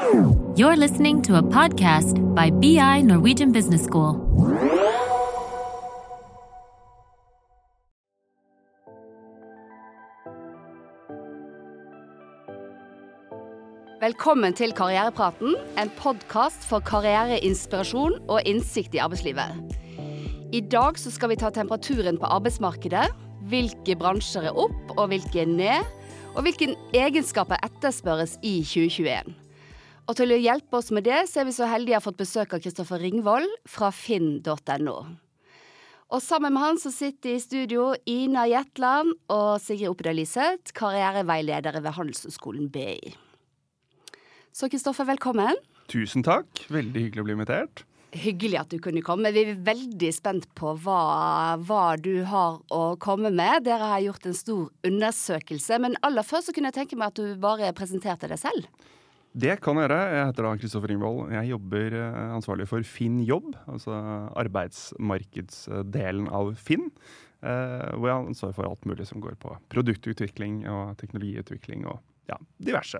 You're listening to a podcast by BI Norwegian Business School. Velkommen til Karrierepraten, en podkast for karriereinspirasjon og innsikt i arbeidslivet. I dag skal vi ta temperaturen på arbeidsmarkedet. Hvilke bransjer er opp og hvilke er ned? Og hvilke egenskaper etterspørres i 2021? Og til å hjelpe oss med det, så er vi så heldige å ha fått besøk av Kristoffer Ringvold fra finn.no. Og sammen med han så sitter i studio Ina Jetland og Sigrid Oppedal Liseth, karriereveiledere ved Handelshøyskolen BI. Så Kristoffer, velkommen. Tusen takk. Veldig hyggelig å bli invitert. Hyggelig at du kunne komme. Vi er veldig spent på hva, hva, du har å komme med. Dere har gjort en stor undersøkelse. Men aller først så kunne jeg tenke meg at du bare presenterte deg selv. Det kan jeg gjøre. Jeg heter da Kristoffer Ringvold. Jeg jobber eh, ansvarlig for Finn jobb, altså arbeidsmarkedsdelen av Finn. Eh, hvor jeg har ansvar for alt mulig som går på produktutvikling og teknologiutvikling og ja, diverse.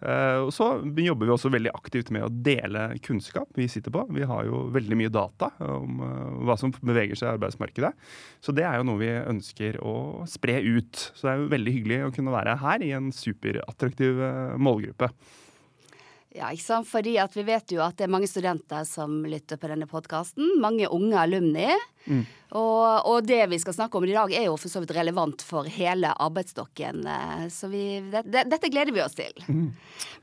Uh, og så jobber vi også veldig aktivt med å dele kunnskap vi sitter på. Vi har jo veldig mye data om hva som beveger seg i arbeidsmarkedet. Så det er jo noe vi ønsker å spre ut. Så det er jo veldig hyggelig å kunne være her i en superattraktiv målgruppe. Ja, ikke sant? Fordi at vi vet jo at det er mange studenter som lytter på denne podkasten. Mange unge alumni. Mm. Og, og, det vi skal snakke om i dag, er jo for så vidt relevant for hele arbeidsstokken. Eh, så vi, det, det, dette gleder vi oss til. Mm.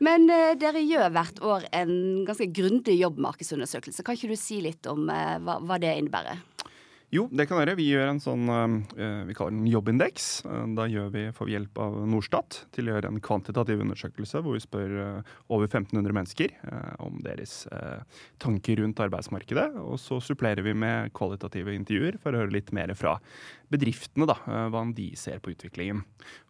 Men uh, dere gjør hvert år en ganske grundig jobbmarkedsundersøkelse. Kan ikke du si litt om uh, hva, hva det innebærer? Jo, det kan være. Vi gjør en sånn uh, vi kaller den jobbindeks. Uh, da vi, får vi hjelp av Norstat til å gjøre en kvantitativ undersøkelse hvor vi spør over 1500 mennesker om deres tanker rundt arbeidsmarkedet. Og så supplerer vi med kvalitative intervjuer for å høre litt mer fra bedriftene, da, hva de ser på utviklingen.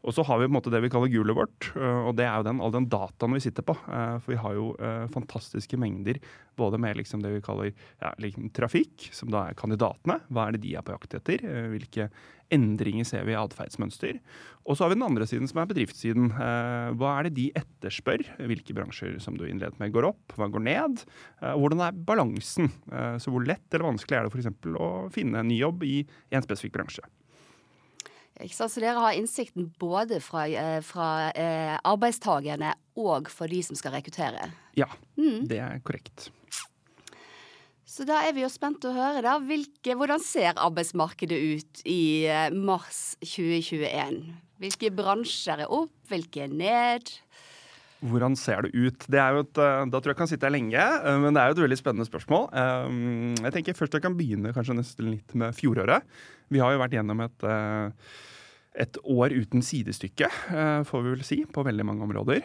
Og så har vi på en måte det vi kaller gulet vårt, og det er jo den, all den dataen vi sitter på. For vi har jo fantastiske mengder både med liksom det vi kaller ja, trafikk, som da er kandidatene. Hva er det de er på jakt etter? Eh, hvilke endringer ser vi i atferdsmønster? Og så har vi den andre siden, som er bedriftssiden. Eh, hva er det de etterspør? Hvilke bransjer som du innledet med går opp, hva går ned? Eh, hvordan er balansen? Så hvor lett eller vanskelig er det f.eks. å finne en ny jobb i en spesifikk bransje? Så dere har innsikten både fra, fra arbeidstakerne og for de som skal rekruttere? Ja, mm. det er korrekt. Så da er vi jo spent å høre, da. Hvilke, hvordan ser arbeidsmarkedet ut i eh, mars 2021? Hvilke bransjer er opp, hvilke er ned? Hvordan ser det ut? Det er jo et, eh, da tror jeg jeg kan sitte her lenge, eh, men det er jo et veldig spennende spørsmål. Jeg tenker først jeg kan begynne kanskje nesten litt med fjoråret. Vi har jo vært gjennom et et år uten sidestykke, får vi vel si, på veldig mange områder.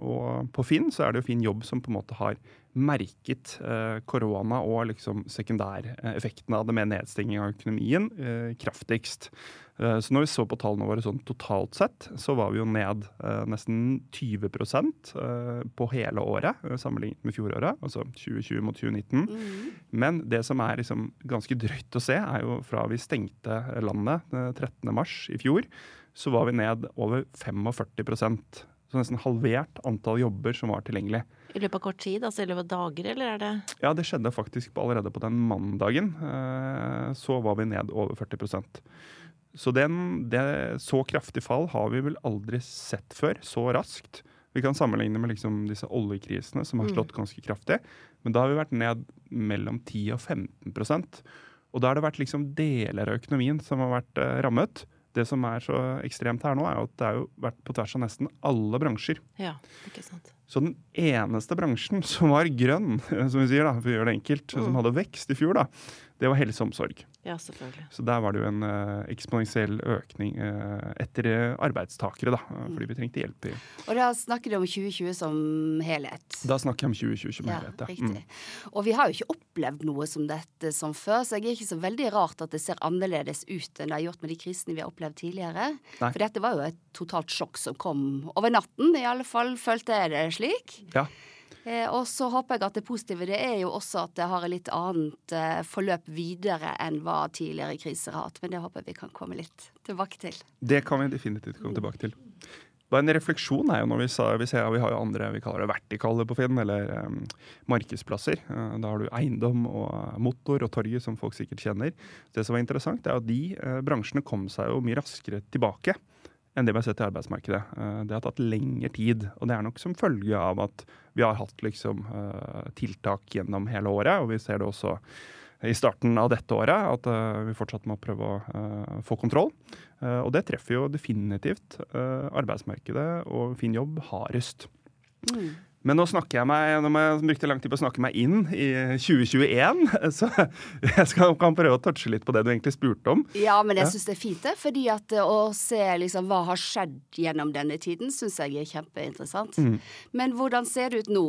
Og på Finn så er det jo Finn jobb som på en måte har merket eh, korona og liksom sekundæreffektene av det med nedstenging av økonomien eh, kraftigst. Eh, så når vi så på tallene våre sånn totalt sett, så var vi jo ned nesten 20 eh, på hele året sammenlignet med fjoråret, altså 2020 mot 2019. Mm. Men det som er liksom ganske drøyt å se, er jo fra vi stengte landet 13.3 i fjor, så var vi ned over 45% så nesten halvert antall jobber som var tilgjengelig. I løpet av kort tid, altså i løpet av dager, eller er det Ja, det skjedde faktisk allerede på den mandagen. Eh, så var vi ned over 40% Så den, det, så kraftig fall har vi vel aldri sett før, så raskt. Vi kan sammenligne med liksom disse oljekrisene som har mm. slått ganske kraftig. Men da har vi vært ned mellom 10 og 15% Og da har det vært liksom deler av økonomien som har vært eh, rammet. Det som er så ekstremt her nå, er jo at det har vært på tvers av nesten alle bransjer. Ja, ikke sant. Så den eneste bransjen som var grønn, som vi sier da, for å gjøre det enkelt, mm. som hadde vekst i fjor, da, det var helse og omsorg. Ja, selvfølgelig. Så der var det jo en uh, eksponentiell økning uh, etter uh, arbeidstakere, da, mm. fordi vi trengte hjelp. i. Og da snakker du om 2020 som helhet? Da snakker jeg om 2020 som ja, helhet, ja. Riktig. Mm. Og vi har jo ikke opplevd noe som dette som før, så jeg er ikke så veldig rart at det ser annerledes ut enn det har gjort med de krisene vi har opplevd tidligere. Nei. For dette var jo et totalt sjokk som kom over natten, i alle fall følte jeg det slik. Ja. Eh, og så håper jeg at det positive det er jo også at det har et litt annet eh, forløp videre enn hva tidligere kriser har hatt. Men det håper jeg vi kan komme litt tilbake til. Det kan vi definitivt komme tilbake til. Og en refleksjon er jo når vi, sa, vi ser vi har jo andre vi kaller det vertikale på Finn, eller um, markedsplasser. Uh, da har du eiendom og motor og torget, som folk sikkert kjenner. Det som er interessant, er at de uh, bransjene kom seg jo mye raskere tilbake enn det vi har sett i arbeidsmarkedet. Uh, det har tatt lengre tid, og det er nok som følge av at vi har hatt liksom, tiltak gjennom hele året, og vi ser det også i starten av dette året at uh, vi fortsatt må prøve å få kontroll. Og det treffer jo definitivt arbeidsmarkedet og Finn jobb hardest. Mm. Men nå snakker jeg meg, når jeg brukte lang tid på å snakke meg inn i 2021, så jeg skal, kan prøve å touche litt på det du egentlig spurte om. Ja, men jeg syns det er fint, det. fordi at å se liksom hva har skjedd gjennom denne tiden, syns jeg er kjempeinteressant. Mm. Men hvordan ser det ut nå?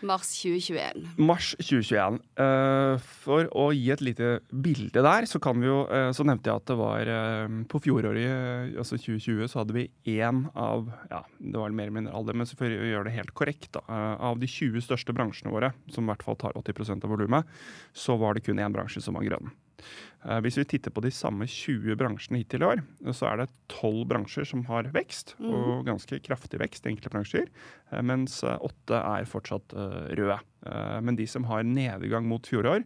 Mars 2021. Mars 2021. Uh, eh, for å gi et lite bilde der, så jo uh, Så nevnte jeg at det var uh, På fjoråret, altså 2020, så hadde vi én av Ja, det var mer eller mindre alle, men for å gjøre det helt korrekt, da, av de 20 største bransjene våre, som i hvert fall tar 80 av volumet, så var det kun én bransje som var grønn. Eh, hvis vi titter på de samme 20 bransjene hittil i år, så er det 12 bransjer som har vekst, mm. og ganske kraftig vekst i enkelte bransjer, eh, mens eh, åtte er fortsatt røde. Men de som har nedgang mot fjoråret,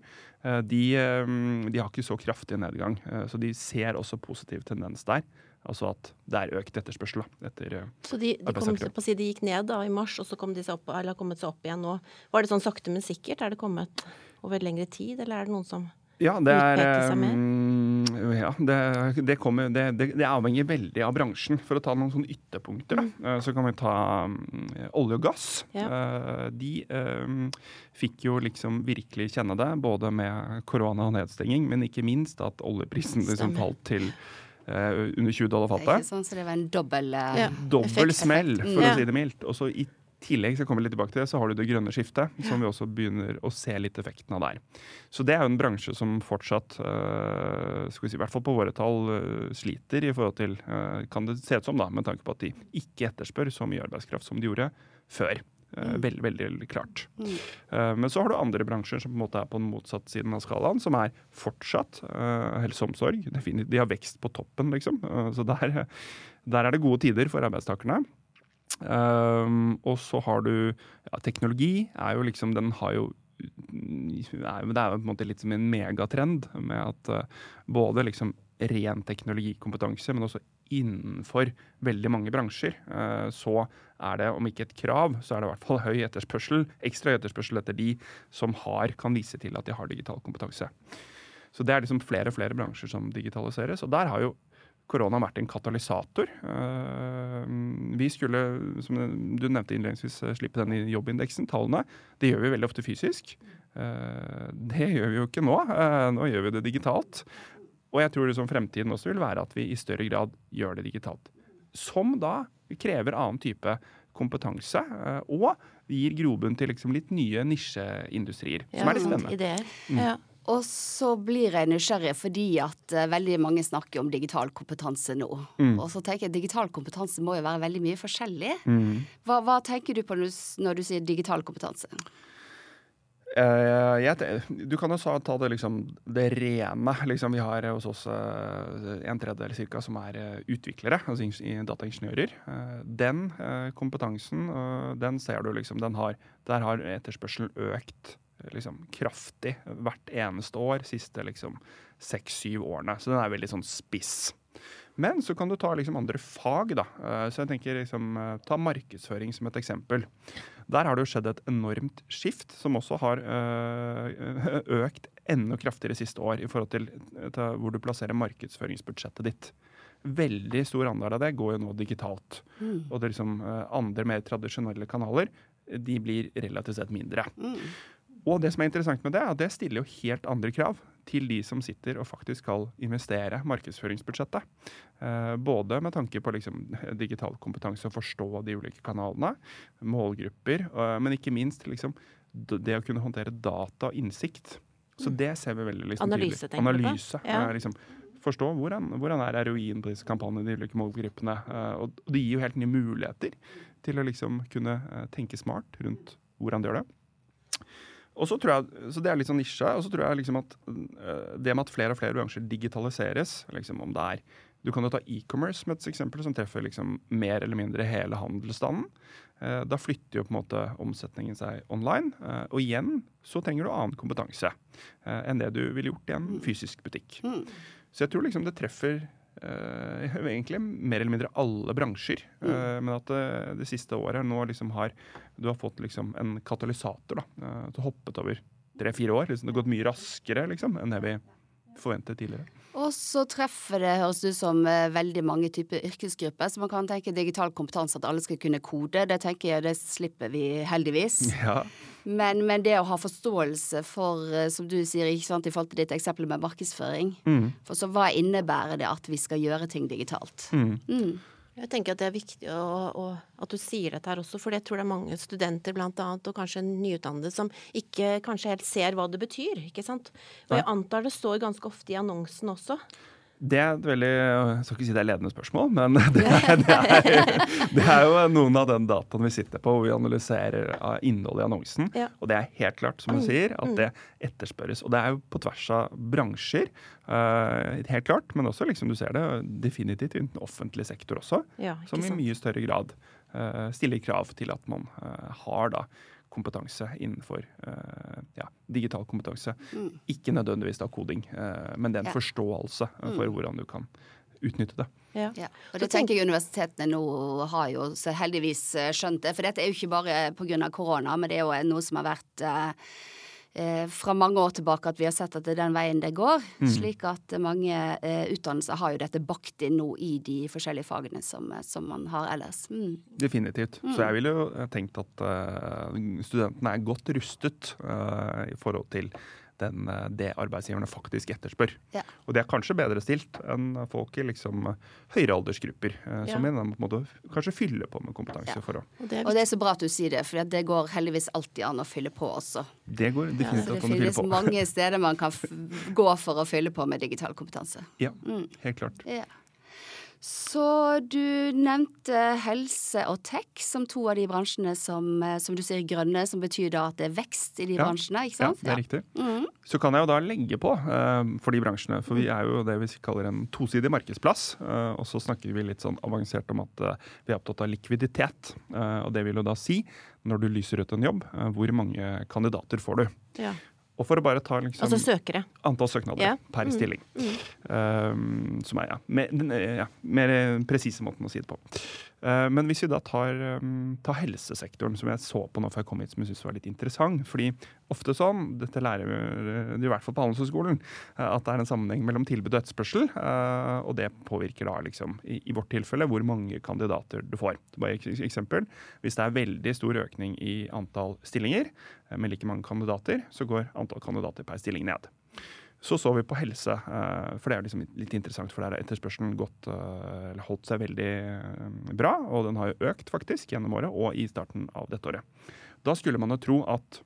de, de, har ikke så kraftig nedgang. Så de ser også positiv tendens der. Altså at det er økt etterspørsel etter Så de, de, kom, på si, de gikk ned da i mars, og så kom de seg opp, eller har kommet seg opp igjen nå. Var det sånn sakte, men sikkert? Er det kommet over lengre tid, eller er det noen som ja, det er ja, det, det, kommer, det, det, avhenger veldig av bransjen. For å ta noen sånne ytterpunkter, da, mm. Eh, så kan vi ta um, olje og gass. Ja. Uh, de um, fikk jo liksom virkelig kjenne det, både med korona og nedstenging, men ikke minst at oljeprisen liksom falt til uh, under 20 dollar fatet. Sånn, så det var en dobbel ja. Dobbel smell, for å si det mildt. Og så i tillegg skal kommer komme litt tilbake til det, så har du det grønne skiftet, som vi også begynner å se litt effekten av der. Så det er jo en bransje som fortsatt, uh, skal vi si, i hvert fall på våre tall, uh, sliter i forhold til uh, Kan det se ut som, da, med tanke på at de ikke etterspør så mye arbeidskraft som de gjorde før. Uh, veldig, veldig klart. Mm. Men så har du andre bransjer som på en måte er på den motsatte siden av skalaen, som er fortsatt helse og omsorg. De har vekst på toppen, liksom. så der, der, er det gode tider for arbeidstakerne. Um, og så har du ja, Teknologi er jo liksom Den har jo Det er jo på en måte litt som en megatrend med at uh, både liksom ren teknologikompetanse, men også innenfor veldig mange bransjer, uh, så er det, om ikke et krav, så er det i hvert fall høy etterspørsel, ekstra etterspørsel etter de som har, kan vise til at de har digital kompetanse. Så det er liksom flere og flere bransjer som digitaliseres. Og der har jo korona har vært en katalysator. Eh, vi skulle, som du nevnte innledningsvis, eh, slippe den i jobbindeksen, tallene. Det gjør vi veldig ofte fysisk. Eh, det gjør vi jo ikke nå. Nå gjør vi det digitalt. Og jeg tror det som fremtiden også vil være at vi i større grad gjør det digitalt. Som da krever annen type kompetanse, og gir grobunn til liksom litt nye nisjeindustrier. Ja, som er litt spennende. Ideer. Mm. Ja. Og så blir jeg nysgjerrig fordi at uh, veldig mange snakker om digital kompetanse nå. Mm. Og så tenker jeg digital kompetanse må jo være veldig mye forskjellig. Mm. Hva, hva, tenker du på når du, når du sier digital kompetanse? Uh, jeg, du kan jo ta det, liksom, det rene. Liksom, vi har hos oss uh, en tredjedel cirka, som er uh, utviklere, altså dataingeniører. den kompetansen, den ser du liksom, den har, der har etterspørselen økt liksom kraftig hvert eneste år siste liksom seks-syv årene. Så den er veldig sånn spiss. Men så kan du ta liksom andre fag, da. Eh, så jeg tenker liksom, eh, Ta markedsføring som et eksempel. Der har det jo skjedd et enormt skift, som også har eh, økt enda kraftigere siste år i forhold til, til hvor du plasserer markedsføringsbudsjettet ditt veldig stor andel av det går jo nå digitalt. Mm. Og det liksom, andre mer tradisjonelle kanaler de blir relativt sett mindre. Mm. Og det som er interessant med det, er at det stiller jo helt andre krav til de som sitter og faktisk skal investere markedsføringsbudsjettet. Eh, både med tanke på liksom, digital kompetanse og forstå de ulike kanalene, målgrupper, eh, men ikke minst liksom, det å kunne håndtere data og innsikt. Så mm. det ser vi veldig liksom, Analyse, tydelig. Analyse. Ja. Eh, liksom, forstå hvordan, hvordan er disse kampanjene, de ulike målgruppene. Eh, og det gir jo helt nye muligheter til å liksom kunne tenke smart rundt hvordan de gjør det. Og så tror jeg, så Det er litt sånn nisje. Og så tror jeg liksom at uh, det med at flere og flere bransjer digitaliseres, liksom om det er Du kan jo ta e-commerce som et eksempel, som treffer liksom mer eller mindre hele handelsstanden. Eh, da flytter jo på en måte omsetningen seg online. Eh, og igjen så trenger du annen kompetanse eh, enn det du ville gjort i en fysisk butikk. Så jeg tror liksom det treffer eh, egentlig mer eller mindre alle bransjer. Mm. men at det, det siste året nå liksom har du har fått liksom en katalysator da, eh, til å hoppet over tre-fire år. Liksom det har gått mye raskere liksom, enn det vi forventet tidligere. Og så treffer det, høres ut som, eh, veldig mange typer yrkesgrupper. Så man kan tenke digital kompetanse, at alle skal kunne kode. Det tenker jeg, det slipper vi heldigvis. Ja, Men, men det å ha forståelse for, eh, som du sier, ikke sant, i forhold til ditt eksempel med markedsføring. For så hva innebærer det at vi skal gjøre ting digitalt? Mm. Jeg tenker at det er viktig å, å, at du sier dette her også, for jeg tror det er mange studenter blant annet, og kanskje nyutdannede, som ikke kanskje helt ser hva det betyr. ikke sant? Og jeg antar det står ganske ofte i annonsen også. Det er et veldig Jeg skal ikke si det er ledende spørsmål, men det er, det er, det er jo noen av den dataen vi sitter på, hvor vi analyserer innholdet i annonsen. Ja. Og det er helt klart, som du sier, at det etterspørres. Og det er jo på tvers av bransjer, uh, helt klart, men også liksom du ser det definitivt innen den offentlige sektor også, Ja, som i mye større grad uh, stiller krav til at man uh, har da kompetanse innenfor eh, ja, digital kompetanse. Ikke nødvendigvis da koding, eh, men det er en Ja. forståelse eh, for hvordan du kan utnytte det. Ja. Ja, og det tenker jeg universitetene nå har jo så heldigvis skjønt det. For dette er jo ikke bare pga. korona, men det er jo noe som har vært fra mange år tilbake at vi har sett at det er den veien det går. Slik at mange eh, utdannelser har jo dette bakt inn nå i de forskjellige fagene som, som man har ellers. Mm. Definitivt. Så jeg ville jo tenkt at uh, studentene er godt rustet uh, i forhold til den, eh, det arbeidsgiverne faktisk etterspør. Ja. Og det er kanskje bedre stilt enn folk i liksom eh, høyere aldersgrupper, eh, som Ja. måte kanskje fyller på med kompetanse Ja. for å Og det er Og det er så bra at du sier det, for det går heldigvis alltid an å fylle på også. Det går Så definitivt det an å fylle på. Det finnes mange steder man kan f gå for å fylle på med digital kompetanse. Ja, helt klart. Ja. Så du nevnte helse og tech som to av de bransjene som, eh, som du sier grønne, som betyr da at det er vekst i de Ja. bransjene, ikke sant? Ja, det er riktig. Så kan jeg jo da legge på uh, for de bransjene, for vi er jo det vi kaller en tosidig markedsplass. Uh, og så snakker vi litt sånn avansert om at uh, vi er opptatt av likviditet. eh, og det vil jo da si, når du lyser ut en jobb, hvor mange kandidater får du? ja. Og for å bare ta liksom Altså antall søknader Ja. per stilling. Um, som er ja, mer, eh, ja, mer presise måten å si det på. Uh, men hvis vi da tar, um, tar helsesektoren, som jeg så på nå før jeg kom hit, som jeg syntes var litt interessant. fordi ofte sånn, dette lærer vi i hvert fall på Handelshøyskolen, at det er en sammenheng mellom tilbud og etterspørsel. og det påvirker da liksom, i, vårt tilfelle, hvor mange kandidater du får. Bare et eksempel. Hvis det er veldig stor økning i antall stillinger, med like mange kandidater, så går antall kandidater per stilling ned. Så så vi på helse, eh, for det er liksom litt interessant, for der har etterspørselen gått, eh, eller holdt seg veldig eh, bra, og den har jo økt faktisk gjennom året og i starten av dette året. Da skulle man jo tro at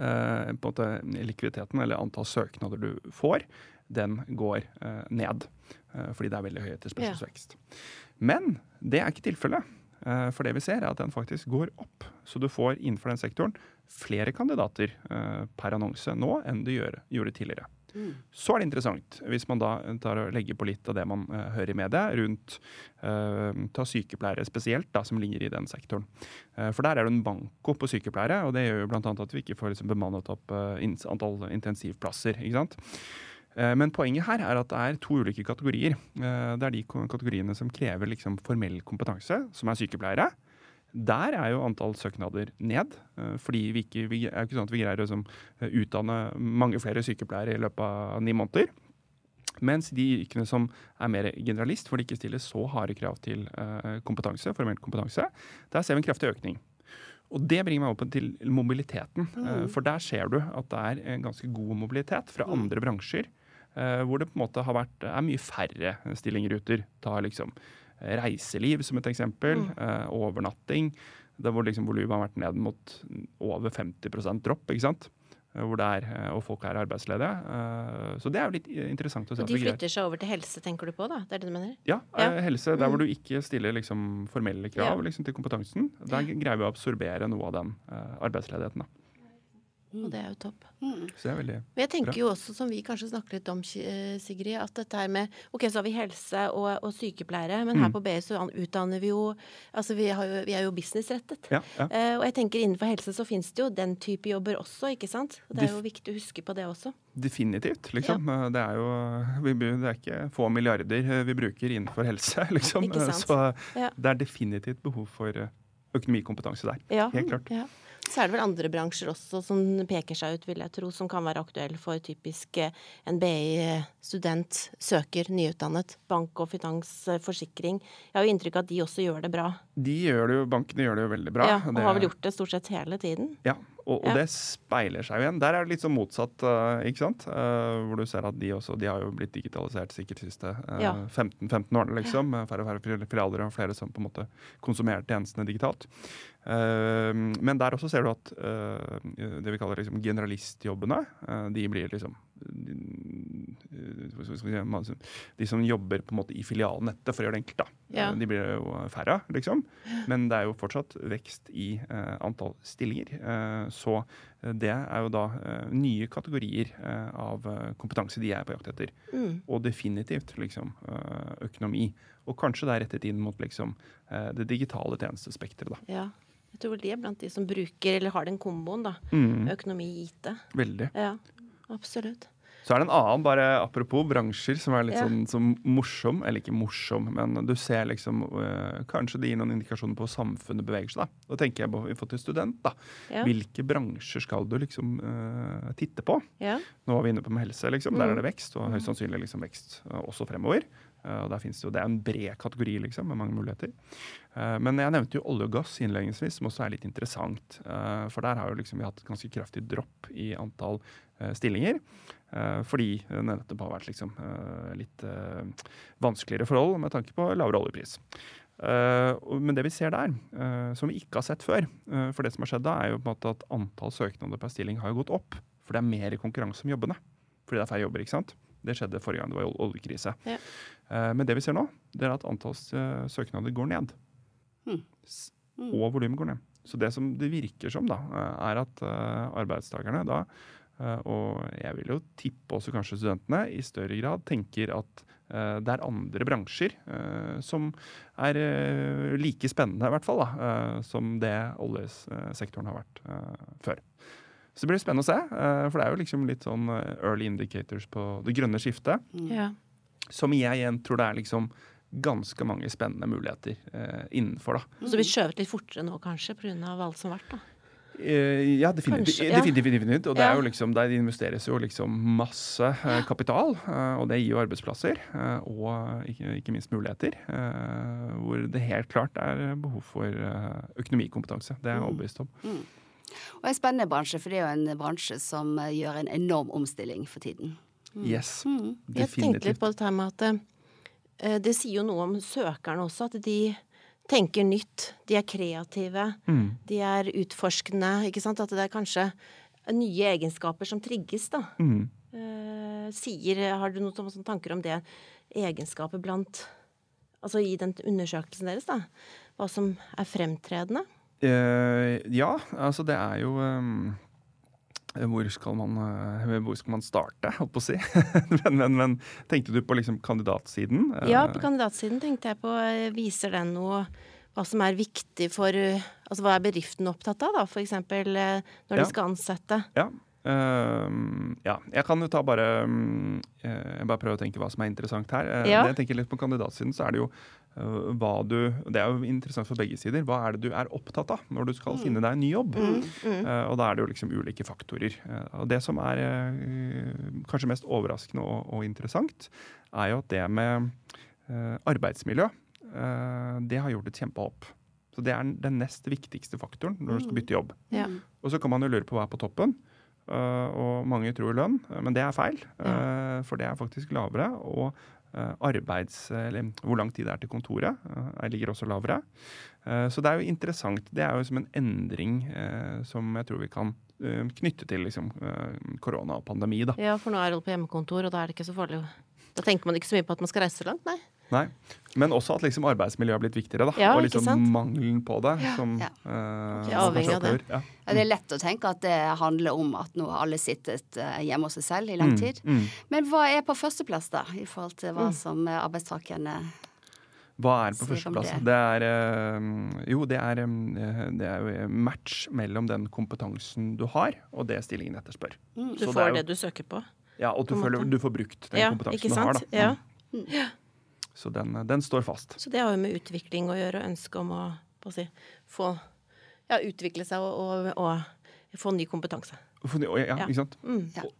eh, måte likviditeten, eller antall søknader du får, den går eh, ned. eh, fordi det er veldig høy etterspørselsvekst. Men det er ikke tilfellet. For det vi ser er at den faktisk går opp. Så du får innenfor den sektoren flere kandidater per annonse nå enn du gjorde tidligere. Så er det interessant, hvis man da tar og legger på litt av det man uh, hører i media rundt uh, ta sykepleiere spesielt, da, som ligger i den sektoren. Uh, for der er det en banko på sykepleiere, og det gjør jo bl.a. at vi ikke får liksom, bemannet opp eh, antall intensivplasser. ikke sant? Eh, Men poenget her er at det er to ulike kategorier. Eh, Det er de kategoriene som krever liksom formell kompetanse, som er sykepleiere. Der er jo antall søknader ned. eh, Fordi vi ikke, vi er ikke sånn at vi greier å liksom, eh, utdanne mange flere sykepleiere i løpet av ni måneder. Mens de yrkene som er mer generalist, hvor det ikke stilles så harde krav til eh, kompetanse, formell kompetanse, der ser vi en kraftig økning. Og det bringer meg opp til mobiliteten. Mm. For der ser du at det er en ganske god mobilitet fra andre bransjer. Hvor det på en måte har vært, er mye færre stillinger ute. Ta liksom reiseliv som et eksempel. eh, Overnatting. Der hvor liksom volumet har vært ned mot over 50% dropp. ikke sant? Eh, Hvor det er, eh, og folk er arbeidsledige. Eh, Så det er jo litt interessant å se. Og de flytter seg over til helse, tenker du på da? Det er det du mener? ja, Ja. helse. Der hvor du ikke stiller liksom formelle krav Ja. liksom, til kompetansen. Der greier vi å absorbere noe av den arbeidsledigheten. Da. Og det er jo topp. Så det er veldig Men jeg tenker Bra. jo også, som vi kanskje snakket litt om, eh, Sigrid, at dette her med Ok, så har vi helse og, og sykepleiere, men Mm. her på BI så utdanner vi jo Altså vi, har jo, vi er jo businessrettet. Ja, ja. Eh, og jeg tenker innenfor helse så finnes det jo den type jobber også, ikke sant? Og det er jo viktig å huske på det også. Definitivt, liksom. Det er jo vi, det er ikke få milliarder eh, vi bruker innenfor helse, liksom. Ikke sant? Så Ja. det er definitivt behov for eh, økonomikompetanse der. Ja, Helt klart. Så er det vel andre bransjer også som peker seg ut, vil jeg tro, som kan være aktuelle for typisk eh, en BI-student, søker, nyutdannet. Bank og finans, eh, forsikring. Jeg har jo inntrykk av at de også gjør det bra. De gjør det jo, Bankene gjør det jo veldig bra. ja, og har vel gjort det stort sett hele tiden. Ja, og, og Ja. det speiler seg jo igjen. Der er det litt sånn motsatt, eh, ikke sant? Eh, hvor du ser at de også De har jo blitt digitalisert sikkert de siste eh, Ja. 15-15 årene, liksom. Færre og færre fil- filialer og flere som på en måte konsumerer tjenestene digitalt. Eh, men der også ser du at eh, det vi kaller liksom generalistjobbene, eh, de blir liksom De som jobber på en måte i filialnettet, for å gjøre det enkelt, da. Ja. De blir jo færre, liksom. Men det er jo fortsatt vekst i uh, antall stillinger. Uh, så eh, det er jo da uh, nye kategorier av kompetanse de er på jakt etter. Mm. Og definitivt liksom økonomi. Og kanskje det er rettet inn mot liksom det digitale tjenestespekteret, da. Ja. Jeg tror vel de er blant de som bruker, eller har den komboen, da. Mm, Økonomi i IT. veldig. Ja, absolutt. Så er det en annen, bare apropos bransjer, som er litt Ja. sånn som morsom. Eller ikke morsom, men du ser liksom øh, Kanskje det gir noen indikasjoner på samfunnet beveger seg. Da Da tenker jeg på vi får til student. da. Ja. Hvilke bransjer skal du liksom øh, titte på? Ja. Nå var vi inne på med helse. liksom. Der Mm. er det vekst, og høyst sannsynlig liksom vekst øh, også fremover. Og der finnes Det jo, det er en bred kategori liksom, med mange muligheter. Men jeg nevnte jo olje og gass innledningsvis, som også er litt interessant. For der har jo liksom vi hatt et ganske kraftig dropp i antall stillinger. Uh, fordi det nettopp har vært liksom, uh, litt vanskeligere forhold med tanke på lavere oljepris. Men det vi ser der, som vi ikke har sett før For det som har skjedd da, er jo på en måte at antall søknader per stilling har gått opp. For det er mer konkurranse om jobbene. Fordi det er færre jobber, ikke sant. Det skjedde forrige gang det var ol- oljekrise. Ja. Men det vi ser nå, det er at antall søknader går ned. Hmm. S- Og volumet går ned. Så det som det virker som, da, er at arbeidstakerne da og jeg vil jo tippe også kanskje studentene i større grad tenker at uh, det er andre bransjer uh, som er like spennende, i hvert fall, da, som det oljesektoren har vært før. Så det blir spennende å se, for det er jo liksom litt sånn early indicators på det grønne skiftet, ja. som jeg igjen tror det er liksom ganske mange spennende muligheter innenfor. da. Så vi skjøvet litt fortere nå, kanskje, pga. alt som har vært, da. Eh, Ja, definitivt. Kanskje, ja. definitivt, definitivt. Og det er jo liksom, der investeres jo liksom masse eh, kapital, eh, og det gir jo arbeidsplasser. og ikke, ikke minst muligheter. eh, hvor det helt klart er behov for økonomikompetanse. Det er jeg Mm. overbevist om. Og en spennende bransje, for det er jo en bransje som gjør en enorm omstilling for tiden. Yes, Mm. Jeg tenkte litt på dette her med at eh, det sier jo noe om søkerne også, at de tenker nytt. De er kreative. Mm. De er utforskende. Ikke sant? At det er kanskje nye egenskaper som trigges, da. Mm. Eh, sier Har du noen tanker om det? Egenskaper blant Altså i den undersøkelsen deres, da. Hva som er fremtredende? Eh, ja, altså det er jo ehm, hvor skal, man, eh, hvor skal man starte, holdt på å si? men, men, men tenkte du på liksom kandidatsiden? Eh, Ja, på kandidatsiden tenkte jeg på eh, Viser den noe hva som er viktig for eh, Altså hva er bedriften opptatt av, da? Eh, når Ja. de skal ansette. Ja. Ehm, ja. Jeg kan jo ta bare mm, eh, Jeg bare prøver å tenke hva som er interessant her. Uh, Ja. Jeg tenker litt på kandidatsiden, så er det jo uh, hva du Det er jo interessant for begge sider. Hva er det du er opptatt av når du skal finne deg en ny jobb? Mm, Eh, og da er det jo liksom ulike faktorer. Og det som er kanskje mest overraskende og, og interessant, er jo at det med arbeidsmiljø, det har gjort et kjempehopp. Så det er den- den nest viktigste faktoren når du skal bytte jobb. Ja. Og så kan man jo lure på hva er på toppen. Øh, og mange tror lønn, øh, men det er feil. øh, for det er faktisk lavere. Og arbeids... Eller hvor lang tid det er til kontoret, ligger også lavere. Eh, så det er jo interessant. Det er jo som en endring eh, som jeg tror vi kan knytte til liksom, korona og pandemi. da. ja, for nå er alle på hjemmekontor, og da er det ikke så farlig. Da tenker man ikke så mye på at man skal reise langt, nei. Nei. Men også at liksom arbeidsmiljøet har blitt viktigere. da, Ja, Og liksom mangelen på det. som Ja. Uh, avhengig av det. Ja. Ja, det er lett å tenke at det handler om at nå har alle sittet eh, hjemme hos seg selv i lang tid. mm. Men hva er på førsteplass, da, i forhold til hva som eh, arbeidstakerne Hva er på førsteplass? det. Det er Jo, det er, det er match mellom den kompetansen du har, og det stillingen etterspør. Du Så det er får jo- det du søker på. Ja, Og du, føler, du får brukt den Ja, kompetansen du har. da. Ja. Mm. Så den, den står fast. Så det har jo med utvikling å gjøre, og ønske om å, på å si, få ja, utvikle seg og, og, og få ny kompetanse. Ja, Ja. ikke sant? Mm. Ja. Og,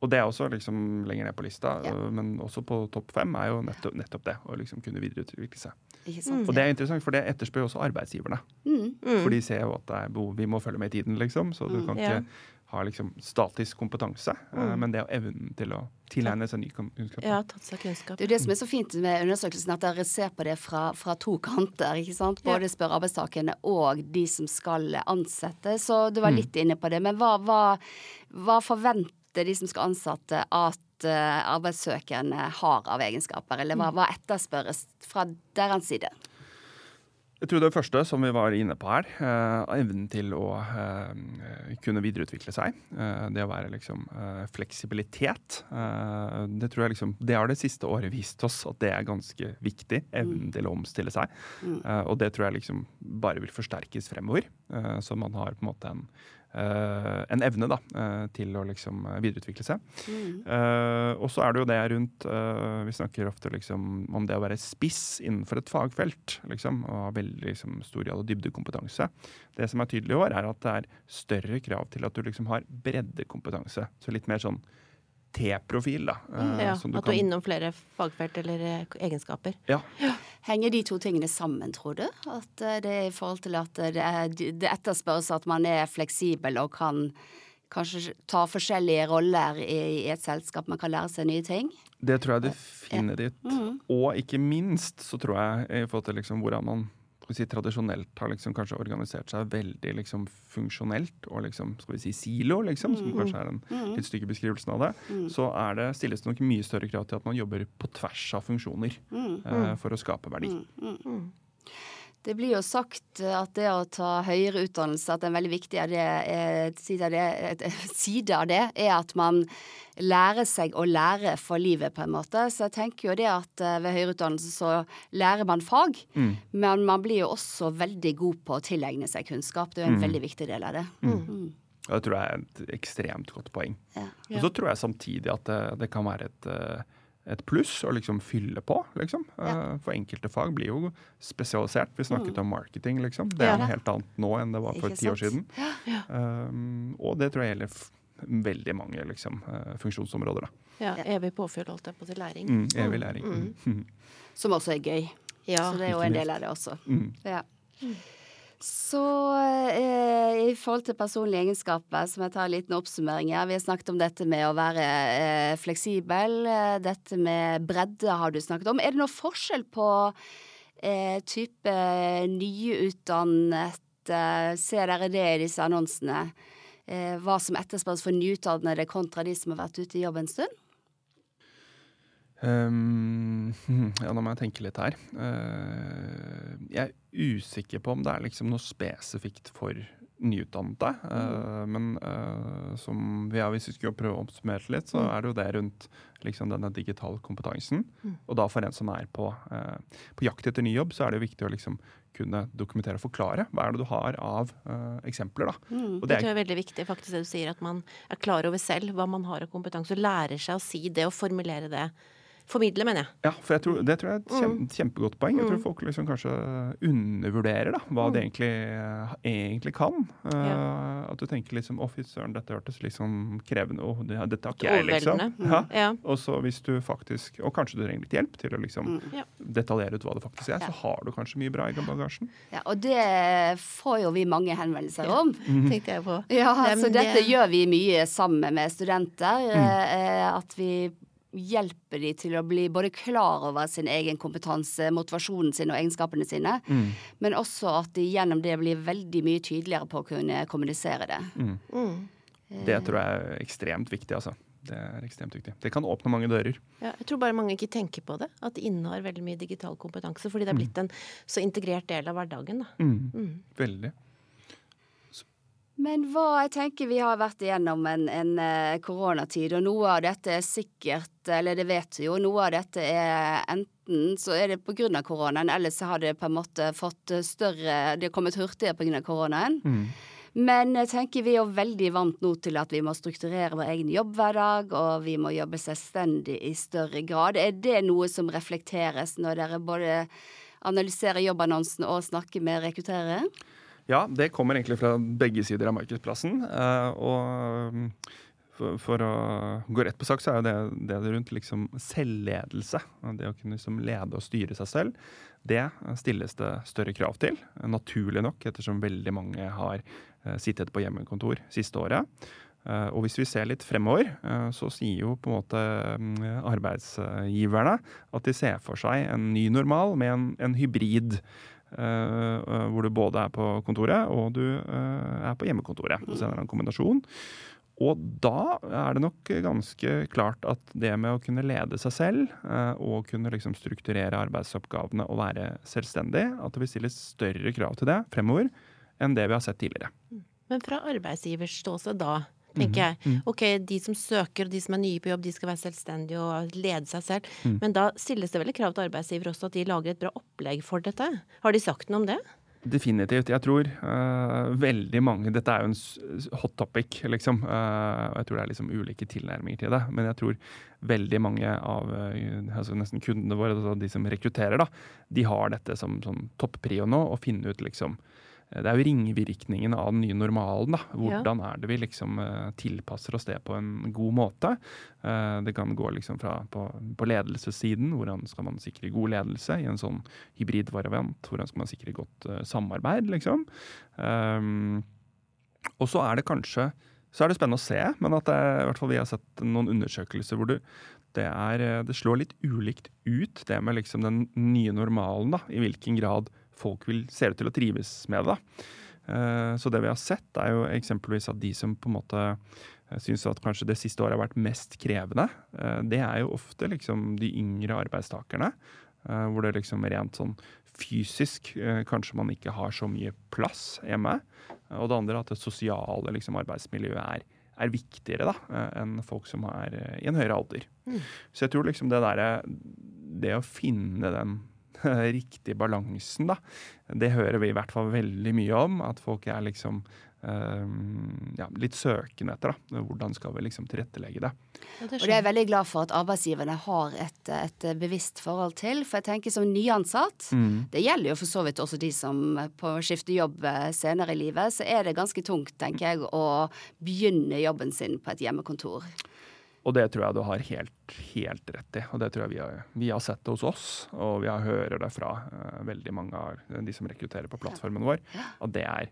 og det er også liksom lenger ned på lista, Ja. øh, men også på topp fem er jo nettopp, nettopp det. Å liksom kunne videreutvikle seg. Ikke sant? Og det er interessant, for det etterspør jo også arbeidsgiverne. Mm. For de ser jo at det er behov, vi må følge med i tiden, liksom. Så du kan Mm. Ja. ikke ha liksom statisk kompetanse, mm. men det er evnen til å tilegne seg ny kunnskap. Ja, tatt seg kunnskap. Det er jo det som er så fint med undersøkelsen, at dere ser på det fra, fra to kanter. ikke sant? Både spør arbeidstakerne og de som skal ansette. Så du var litt inne på det. Men hva, hva, hva forventer de som skal ansette at eh, arbeidssøkerne har av egenskaper? Eller hva, hva etterspørres fra deres side? Jeg tror det første, som vi var inne på her, eh, evnen til å eh, kunne videreutvikle seg. Eh, det å være liksom eh, fleksibilitet. Eh, det tror jeg liksom Det har det siste året vist oss at det er ganske viktig. Evnen til å omstille seg. Eh, og det tror jeg liksom bare vil forsterkes fremover. Eh, så man har på en måte en en evne da, eh, til å liksom eh, videreutvikle seg. Eh, og så er det jo det rundt eh, Vi snakker ofte liksom om det å være spiss innenfor et fagfelt. Liksom, og ha veldig liksom, stor grad av dybdekompetanse. Det som er tydelig i år, er at det er større krav til at du liksom har breddekompetanse. Så litt mer sånn T-profil, da. eh, Ja, som at du er innom flere fagfelt eller eh, egenskaper. Ja. Henger de to tingene sammen, tror du? At eh, det er i forhold til at det, er, det etterspørres at man er fleksibel og kan kanskje ta forskjellige roller i, i et selskap, man kan lære seg nye ting? Det tror jeg definitivt. Og ikke minst så tror jeg i forhold til liksom hvordan man skal vi si, tradisjonelt har liksom kanskje organisert seg veldig liksom funksjonelt og liksom, skal vi si silo, liksom, som kanskje er en litt stygge beskrivelsen av det, så er det, stilles det nok mye større krav til at man jobber på tvers av funksjoner eh, for å skape verdi. Det blir jo sagt at det å ta høyere utdannelse, at en veldig viktig av det, side, av det, side av det er at man lærer seg å lære for livet, på en måte. Så jeg tenker jo det at eh, ved høyere utdannelse så lærer man fag, men man blir jo også veldig god på å tilegne seg kunnskap. Det er jo en veldig viktig del av det. Mm. Og det tror jeg er et ekstremt godt poeng. Ja. Og så tror jeg samtidig at det, det kan være et, eh, et pluss å liksom fylle på, liksom. Ja. For enkelte fag blir jo spesialisert. Vi snakket om marketing, liksom. Det er noe helt annet nå enn det var for ti år siden. siden. Um, og det tror jeg gjelder veldig mange liksom, eh, funksjonsområder. Da. Ja, evig påfyll, holdt jeg på å si, læring. Mm, evig læring. Mm. Som også er gøy. Ja, Så det er jo en del av det også. Mm. Ja. Så eh, i forhold til personlige egenskaper, som jeg tar en liten oppsummering her. Vi har snakket om dette med å være eh, fleksibel. eh, Dette med bredde har du snakket om. Er det noe forskjell på eh, type nyutdannet Ser dere det i disse annonsene? Eh, hva som etterspørres for nyutdannede kontra de som har vært ute i jobb en stund? Um, ja, nå må jeg tenke litt her. Uh, jeg er usikker på om det er liksom noe spesifikt for nyutdannede. Uh, men uh, som vi har, hvis vi skulle prøve å oppsummere litt, så er det jo det rundt liksom denne digitale kompetansen. Og da for en som er på, på jakt etter ny jobb, så er det jo viktig å liksom kunne dokumentere og forklare. Hva er det du har av uh, eksempler, da? Og Det tror jeg er veldig viktig, faktisk det du sier, at man er klar over selv hva man har av kompetanse, og lærer seg å si det og formulere det. Formidle, mener jeg. Ja, for jeg tror, det tror jeg er et kjem, kjempegodt poeng. Jeg tror folk liksom kanskje undervurderer da, hva de egentlig, eh, egentlig kan. Eh, At du tenker liksom 'Å, fy søren, dette hørtes liksom krevende og det, dette har ikke jeg', liksom. Ja. Ja. Og så hvis du faktisk Og kanskje du trenger litt hjelp til å liksom Ja. detaljere ut hva det faktisk er, så har du kanskje mye bra i bagasjen. Ja, og det får jo vi mange henvendelser om. Tenkte jeg på. Ja, så dette det- gjør vi mye sammen med studenter. eh, At vi hjelper de til å bli både klar over sin egen kompetanse, motivasjonen sin og egenskapene sine. Men også at de gjennom det blir veldig mye tydeligere på å kunne kommunisere det. Det tror jeg er ekstremt viktig, altså. Det er ekstremt viktig. Det kan åpne mange dører. Ja, jeg tror bare mange ikke tenker på det. At de innehar veldig mye digital kompetanse. Fordi det er blitt en så integrert del av hverdagen. Da. Mm. Veldig. Men hva, jeg tenker vi har vært igjennom en, en eh, koronatid, og noe av dette er sikkert, eller det vet vi jo, noe av dette er enten så er det pga. koronaen, eller så har det på en måte fått større Det har kommet hurtigere pga. koronaen. Men jeg tenker vi er jo veldig vant nå til at vi må strukturere vår egen jobbhverdag, og vi må jobbe selvstendig i større grad. Er det noe som reflekteres når dere både analyserer jobbannonsen og snakker med rekrutterere? Ja, det kommer egentlig fra begge sider av markedsplassen. eh, og mm, for, for å gå rett på sak, så er jo det, det rundt liksom selvledelse. Det å kunne liksom lede og styre seg selv. Det stilles det større krav til, naturlig nok, ettersom veldig mange har eh, sittet på hjemmekontor siste året. Eh, Og hvis vi ser litt fremover, eh, så sier jo på en måte mm, arbeidsgiverne at de ser for seg en ny normal med en, en hybrid. Eh, hvor du både er på kontoret og du eh, er på hjemmekontoret. Så det er en kombinasjon. Og da er det nok ganske klart at det med å kunne lede seg selv eh, og kunne liksom strukturere arbeidsoppgavene og være selvstendig, at det vil stilles større krav til det fremover enn det vi har sett tidligere. Men fra arbeidsgivers ståsted da, tenker jeg. Ok, de som søker og de som er nye på jobb, de skal være selvstendige og lede seg selv. Men da stilles det vel krav til arbeidsgiver også at de lager et bra opplegg for dette? Har de sagt noe om det? Definitivt. Jeg tror uh, veldig mange Dette er jo en hot topic, liksom. og jeg tror det er liksom ulike tilnærminger til det. Men jeg tror veldig mange av uh, altså nesten kundene våre, altså de som rekrutterer, da, de har dette som som topprio nå. Å finne ut liksom Det er jo ringvirkningen av den nye normalen. da. Hvordan er det vi liksom eh, tilpasser oss det på en god måte? Eh, Det kan gå liksom fra på, på ledelsessiden. Hvordan skal man sikre god ledelse i en sånn hybridvariant? Hvordan skal man sikre godt eh, samarbeid, liksom? Og så er det kanskje så er det spennende å se, men at det, i hvert fall vi har sett noen undersøkelser hvor det, det, er, eh, det slår litt ulikt ut, det med liksom den nye normalen. da, I hvilken grad folk vil, ser ut til å trives med det. da. Eh, Så det vi har sett, er jo eksempelvis at de som på en måte eh, syns at kanskje det siste året har vært mest krevende, eh, det er jo ofte liksom de yngre arbeidstakerne. Hvor det liksom rent sånn fysisk kanskje man ikke har så mye plass hjemme. Og det andre at det sosiale liksom, arbeidsmiljøet er, er viktigere da, enn folk som er i en høyere alder. Så jeg tror liksom det derre Det å finne den riktige balansen, da, det hører vi i hvert fall veldig mye om. At folk er liksom eh, ja, litt søkende etter. da. Hvordan skal vi liksom tilrettelegge det? Og det er jeg veldig glad for at arbeidsgiverne har et, et bevisst forhold til. For jeg tenker som nyansatt, det gjelder jo for så vidt også de som på skifter jobb eh, senere i livet, så er det ganske tungt, tenker jeg, å begynne jobben sin på et hjemmekontor. Og det tror jeg du har helt, helt rett i. Og det tror jeg vi har, vi har sett det hos oss, og vi har hører det fra uh, veldig mange av de som rekrutterer på plattformen vår, at det er,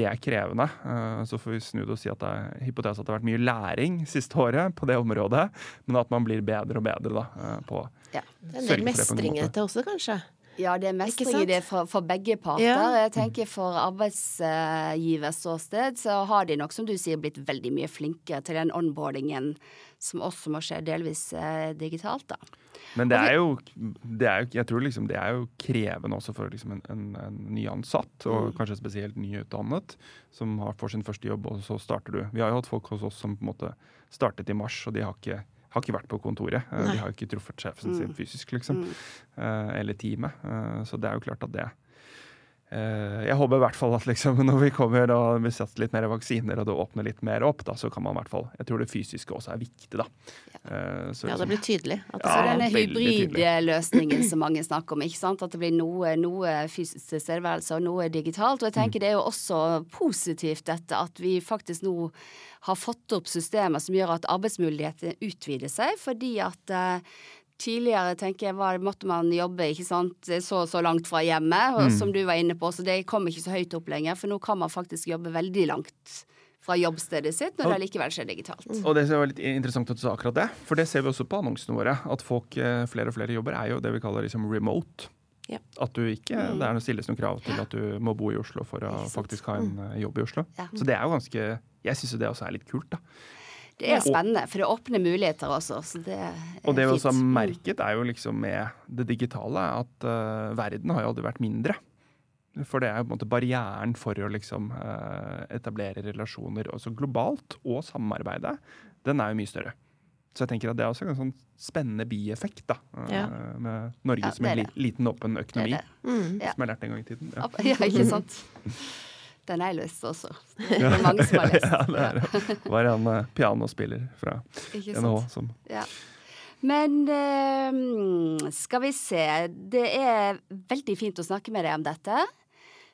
det er krevende. Uh, så får vi snu det og si at det er hypotese at det har vært mye læring siste året på det området, men at man blir bedre og bedre da, uh, på Ja. Det er en sørge del for det på en god mestring i dette også, kanskje? Ja, det er Ikke mestring i det for, for begge parter. Ja. Jeg tenker For arbeidsgivers ståsted så har de nok, som du sier, blitt veldig mye flinkere til den onboardingen som også må skje delvis eh, digitalt, da. Men det er jo, det er jo jeg tror liksom det er jo krevende også for liksom en, en, en nyansatt, og kanskje spesielt nyutdannet, som har, får sin første jobb, og så starter du. Vi har jo hatt folk hos oss som på en måte startet i mars, og de har ikke, har ikke vært på kontoret. Eh, Nei. De har ikke truffet sjefen sin fysisk, liksom. Eh, eller teamet. Eh, så det er jo klart at det Jeg håper i hvert fall at liksom når vi kommer og vi setter litt mer vaksiner, og det åpner litt mer opp, da, så kan man i hvert fall Jeg tror det fysiske også er viktig, da. Eh, så Ja, liksom- det blir tydelig. At Ja, Så denne hybridløsningen som mange snakker om, ikke sant? at det blir noe, noe fysisk tilstedeværelse og noe digitalt. Og jeg tenker det er jo også positivt dette at vi faktisk nå har fått opp systemer som gjør at arbeidsmulighetene utvider seg, fordi at eh, Tidligere tenker jeg, var, måtte man jobbe ikke sant, så så langt fra hjemme, og som du var inne på, så det kom ikke så høyt opp lenger. For nå kan man faktisk jobbe veldig langt fra jobbstedet sitt når det likevel skjer digitalt. Og det er var litt interessant at du sa akkurat det, for det ser vi også på annonsene våre. At folk, eh, flere og flere jobber er jo det vi kaller liksom remote. Ja. At du ikke, Det er noe stilles noen krav til at du må bo i Oslo for å faktisk ha en eh, jobb i Oslo. Ja. Så det er jo ganske Jeg syns jo det også er litt kult, da. Det er spennende, for det åpner muligheter også. Så det er Og det vi også har merket, er jo liksom med det digitale at uh, verden har jo aldri vært mindre. For det er jo på en måte barrieren for å liksom uh, etablere relasjoner også globalt, og samarbeide, den er jo mye større. Så jeg tenker at det er også en sånn spennende bieffekt da, eh, Ja. med Norge Ja, som en li liten, åpen Det er økonomi, det. Mm. Som jeg lærte en gang i tiden. Ja. Ja, ikke sant. Den har jeg lyst også. Det er mange som har lyst. ja, det er det. Var en eh, pianospiller fra NHO? NHH som Ja. Men eh, skal vi se. Det er veldig fint å snakke med deg om dette.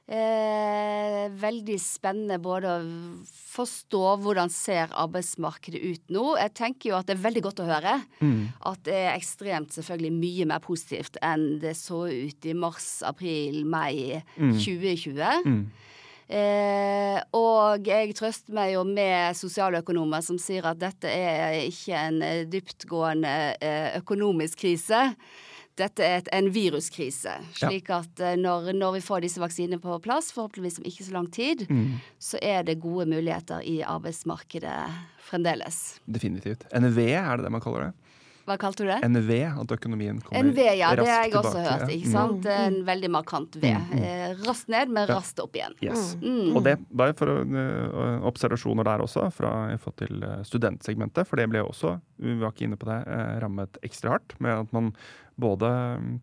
Eh, veldig spennende både å forstå hvordan ser arbeidsmarkedet ut nå. Jeg tenker jo at det er veldig godt å høre at det er ekstremt selvfølgelig mye mer positivt enn det så ut i mars, april, mai 2020. Eh, og jeg trøster meg jo med sosialøkonomer som sier at dette er ikke en eh, dyptgående eh, økonomisk krise. Dette er et, en viruskrise. Slik at eh, når, når vi får disse vaksinene på plass, forhåpentligvis om ikke så lang tid, så er det gode muligheter i arbeidsmarkedet fremdeles. Definitivt. NV, er det det man kaller det? Hva kalte du det? En V, at økonomien kommer En V, ja. Det har jeg også tilbake. hørt. ikke sant? Det er en veldig markant V. Mm. raskt ned, men raskt opp igjen. Yes. Mm. Og det var for uh, observasjoner der også, fra jeg fått til eh, studentsegmentet. For det ble også, vi var ikke inne på det, eh, rammet ekstra hardt med at man både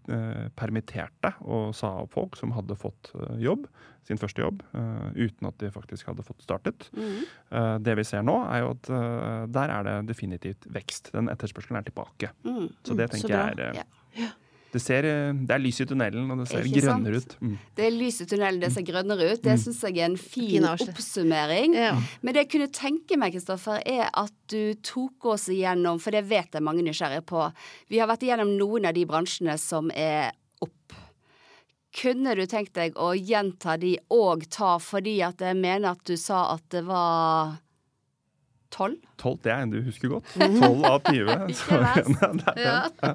eh, permitterte og sa opp folk som hadde fått eh, jobb, sin første jobb, eh, uten at de faktisk hadde fått startet. Mm. Eh, det vi ser nå, er jo at eh, der er det definitivt vekst. Den etterspørselen er tilbake. Mm. Så det tenker Så jeg er Ja. det, ser, det er lys i tunnelen, og det ser Ikke grønnere sant? ut. Mm. Det er lys i tunnelen, det ser grønnere ut. Det syns jeg er en fin, Fin oppsummering. Ja. Men det jeg kunne tenke meg, Kristoffer, er at du tok oss igjennom, for det vet jeg mange er nysgjerrige på. Vi har vært igjennom noen av de bransjene som er opp. Kunne du tenkt deg å gjenta de og ta, fordi at jeg mener at du sa at det var tolv? 12, det er en du husker godt. 12 av 20. så-.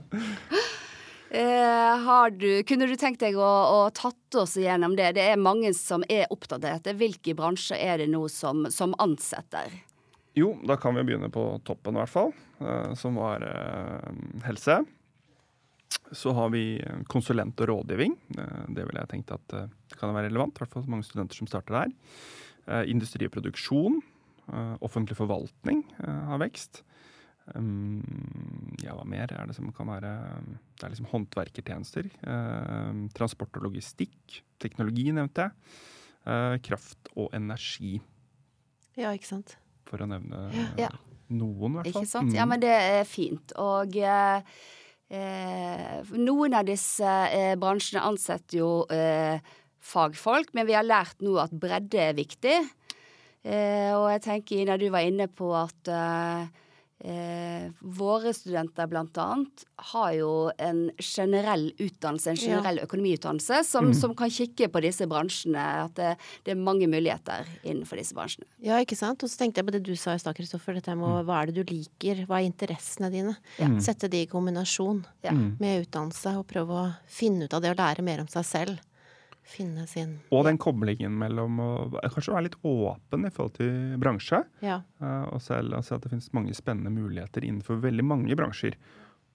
Eh, har du, kunne du tenkt deg å, å tatt oss igjennom det? Det er mange som er opptatt av dette. Hvilke bransjer er det nå som, som ansetter? Jo, da kan vi begynne på toppen, i hvert fall. eh, som var eh, helse. Så har vi konsulent og rådgivning. Eh, det ville jeg tenkt at eh, kan være relevant. I hvert fall mange studenter som starter der. Eh, industri og produksjon. eh, offentlig forvaltning eh, har vekst. Um, ja, hva mer er det som kan være Det er liksom håndverkertjenester. eh, transport og logistikk. Teknologi nevnte jeg. eh, kraft og energi, ja, ikke sant. for å nevne Ja. noen, i hvert fall. Ikke sant? Mm. Ja, men det er fint. Og eh, eh, noen av disse eh, bransjene ansetter jo eh, fagfolk, men vi har lært nå at bredde er viktig. Eh, og jeg tenker, Ina, du var inne på at eh, våre studenter blant annet har jo en generell utdannelse, en Ja. generell økonomiutdannelse, som, som kan kikke på disse bransjene. At det, det er mange muligheter innenfor disse bransjene. Ja, ikke sant. Og så tenkte jeg på det du sa i stad, Kristoffer. Dette med å- hva er det du liker? Hva er interessene dine? Sette de i kombinasjon Ja. med utdannelse, og prøve å finne ut av det og lære mer om seg selv. Finne sin Og den koblingen mellom å kanskje være litt åpen i forhold til bransje, Ja. eh, og selv se at det finnes mange spennende muligheter innenfor veldig mange bransjer.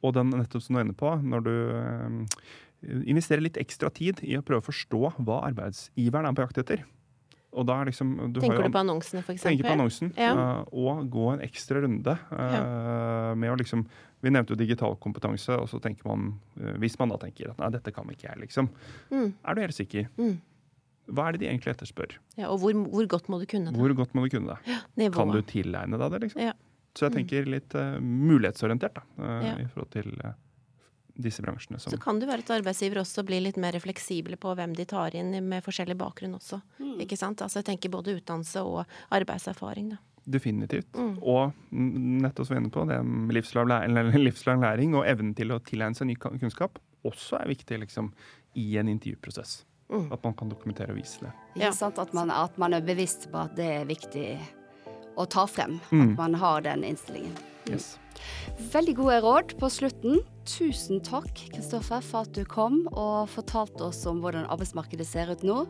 Og den nettopp som du er inne på, når du eh, investerer litt ekstra tid i å prøve å forstå hva arbeidsgiveren er på jakt etter. Og da er liksom, du har Tenker jo du på annonsene, for eksempel? tenker på annonsen, Ja. eh, og gå en ekstra runde ja. med å liksom Vi nevnte jo digital kompetanse, og så tenker man, eh, hvis man da tenker at nei, dette kan ikke jeg, liksom. Mm. Er du helt sikker? Mm. Hva er det de egentlig etterspør? Ja, og hvor, hvor godt må du kunne det? Hvor godt må du kunne det? Ja, Kan du tilegne deg det, liksom? Ja. Så jeg tenker litt uh, mulighetsorientert da, uh, i forhold til eh, disse bransjene som Så kan det være at arbeidsgiver også blir litt mer fleksible på hvem de tar inn med forskjellig bakgrunn også. Mm. Ikke sant? Altså jeg tenker både utdannelse og arbeidserfaring, da. definitivt. Mm. Og nettopp som vi er inne på, det med livslang, læ- livslang læring og evnen til å tilegne seg ny kunnskap også er viktig liksom, i en intervjuprosess. Mm. At man kan dokumentere og vise det. Ja. sant? At man, at man er bevisst på at det er viktig å ta frem. Mm. At man har den innstillingen. Yes. Veldig gode råd på slutten. Tusen takk, Kristoffer, for at du kom og fortalte oss om hvordan arbeidsmarkedet ser ut nå.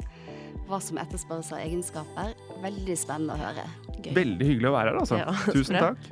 Hva som etterspørres av egenskaper. Veldig spennende å høre. Gøy. Veldig hyggelig å være her, altså. Ja, Tusen takk.